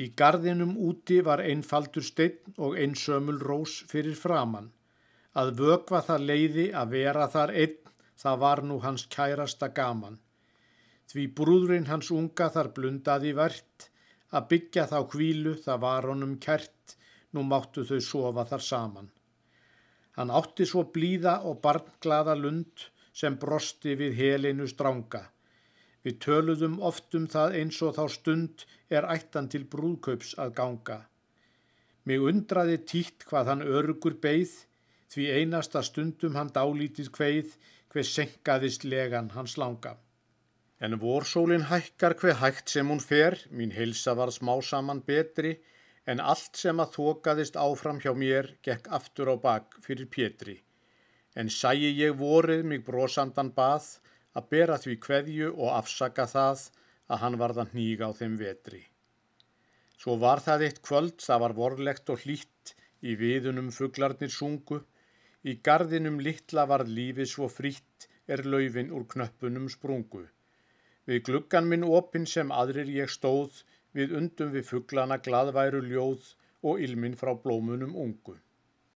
Í gardinum úti var einfaldur steinn og einsömul rós fyrir framann. Að vögva það leiði að vera þar einn, það var nú hans kærasta gaman. Því brúðurinn hans unga þar blundaði verðt, að byggja þá kvílu það var honum kert, nú máttu þau sofa þar saman. Hann átti svo blíða og barnglaða lund sem brosti við helinu stránga. Við töluðum oft um það eins og þá stund er ættan til brúðkaups að ganga. Mig undraði títt hvað hann örugur beigð, því einasta stundum hann dálítið kveið, hver senkaðist legan hans langa. En vorsólin hækkar hver hægt sem hún fer, mín hilsa var smá saman betri, en allt sem að þokaðist áfram hjá mér gekk aftur á bak fyrir Pétri. En sæi ég vorið mig brosandan bað, að bera því kveðju og afsaka það að hann varða hníg á þeim vetri. Svo var það eitt kvöld, það var vorlegt og hlýtt, í viðunum fugglarnir sungu, í gardinum litla var lífið svo frítt, er laufin úr knöppunum sprungu. Við gluggan minn opin sem aðrir ég stóð, við undum við fugglana gladværu ljóð og ilmin frá blómunum ungu.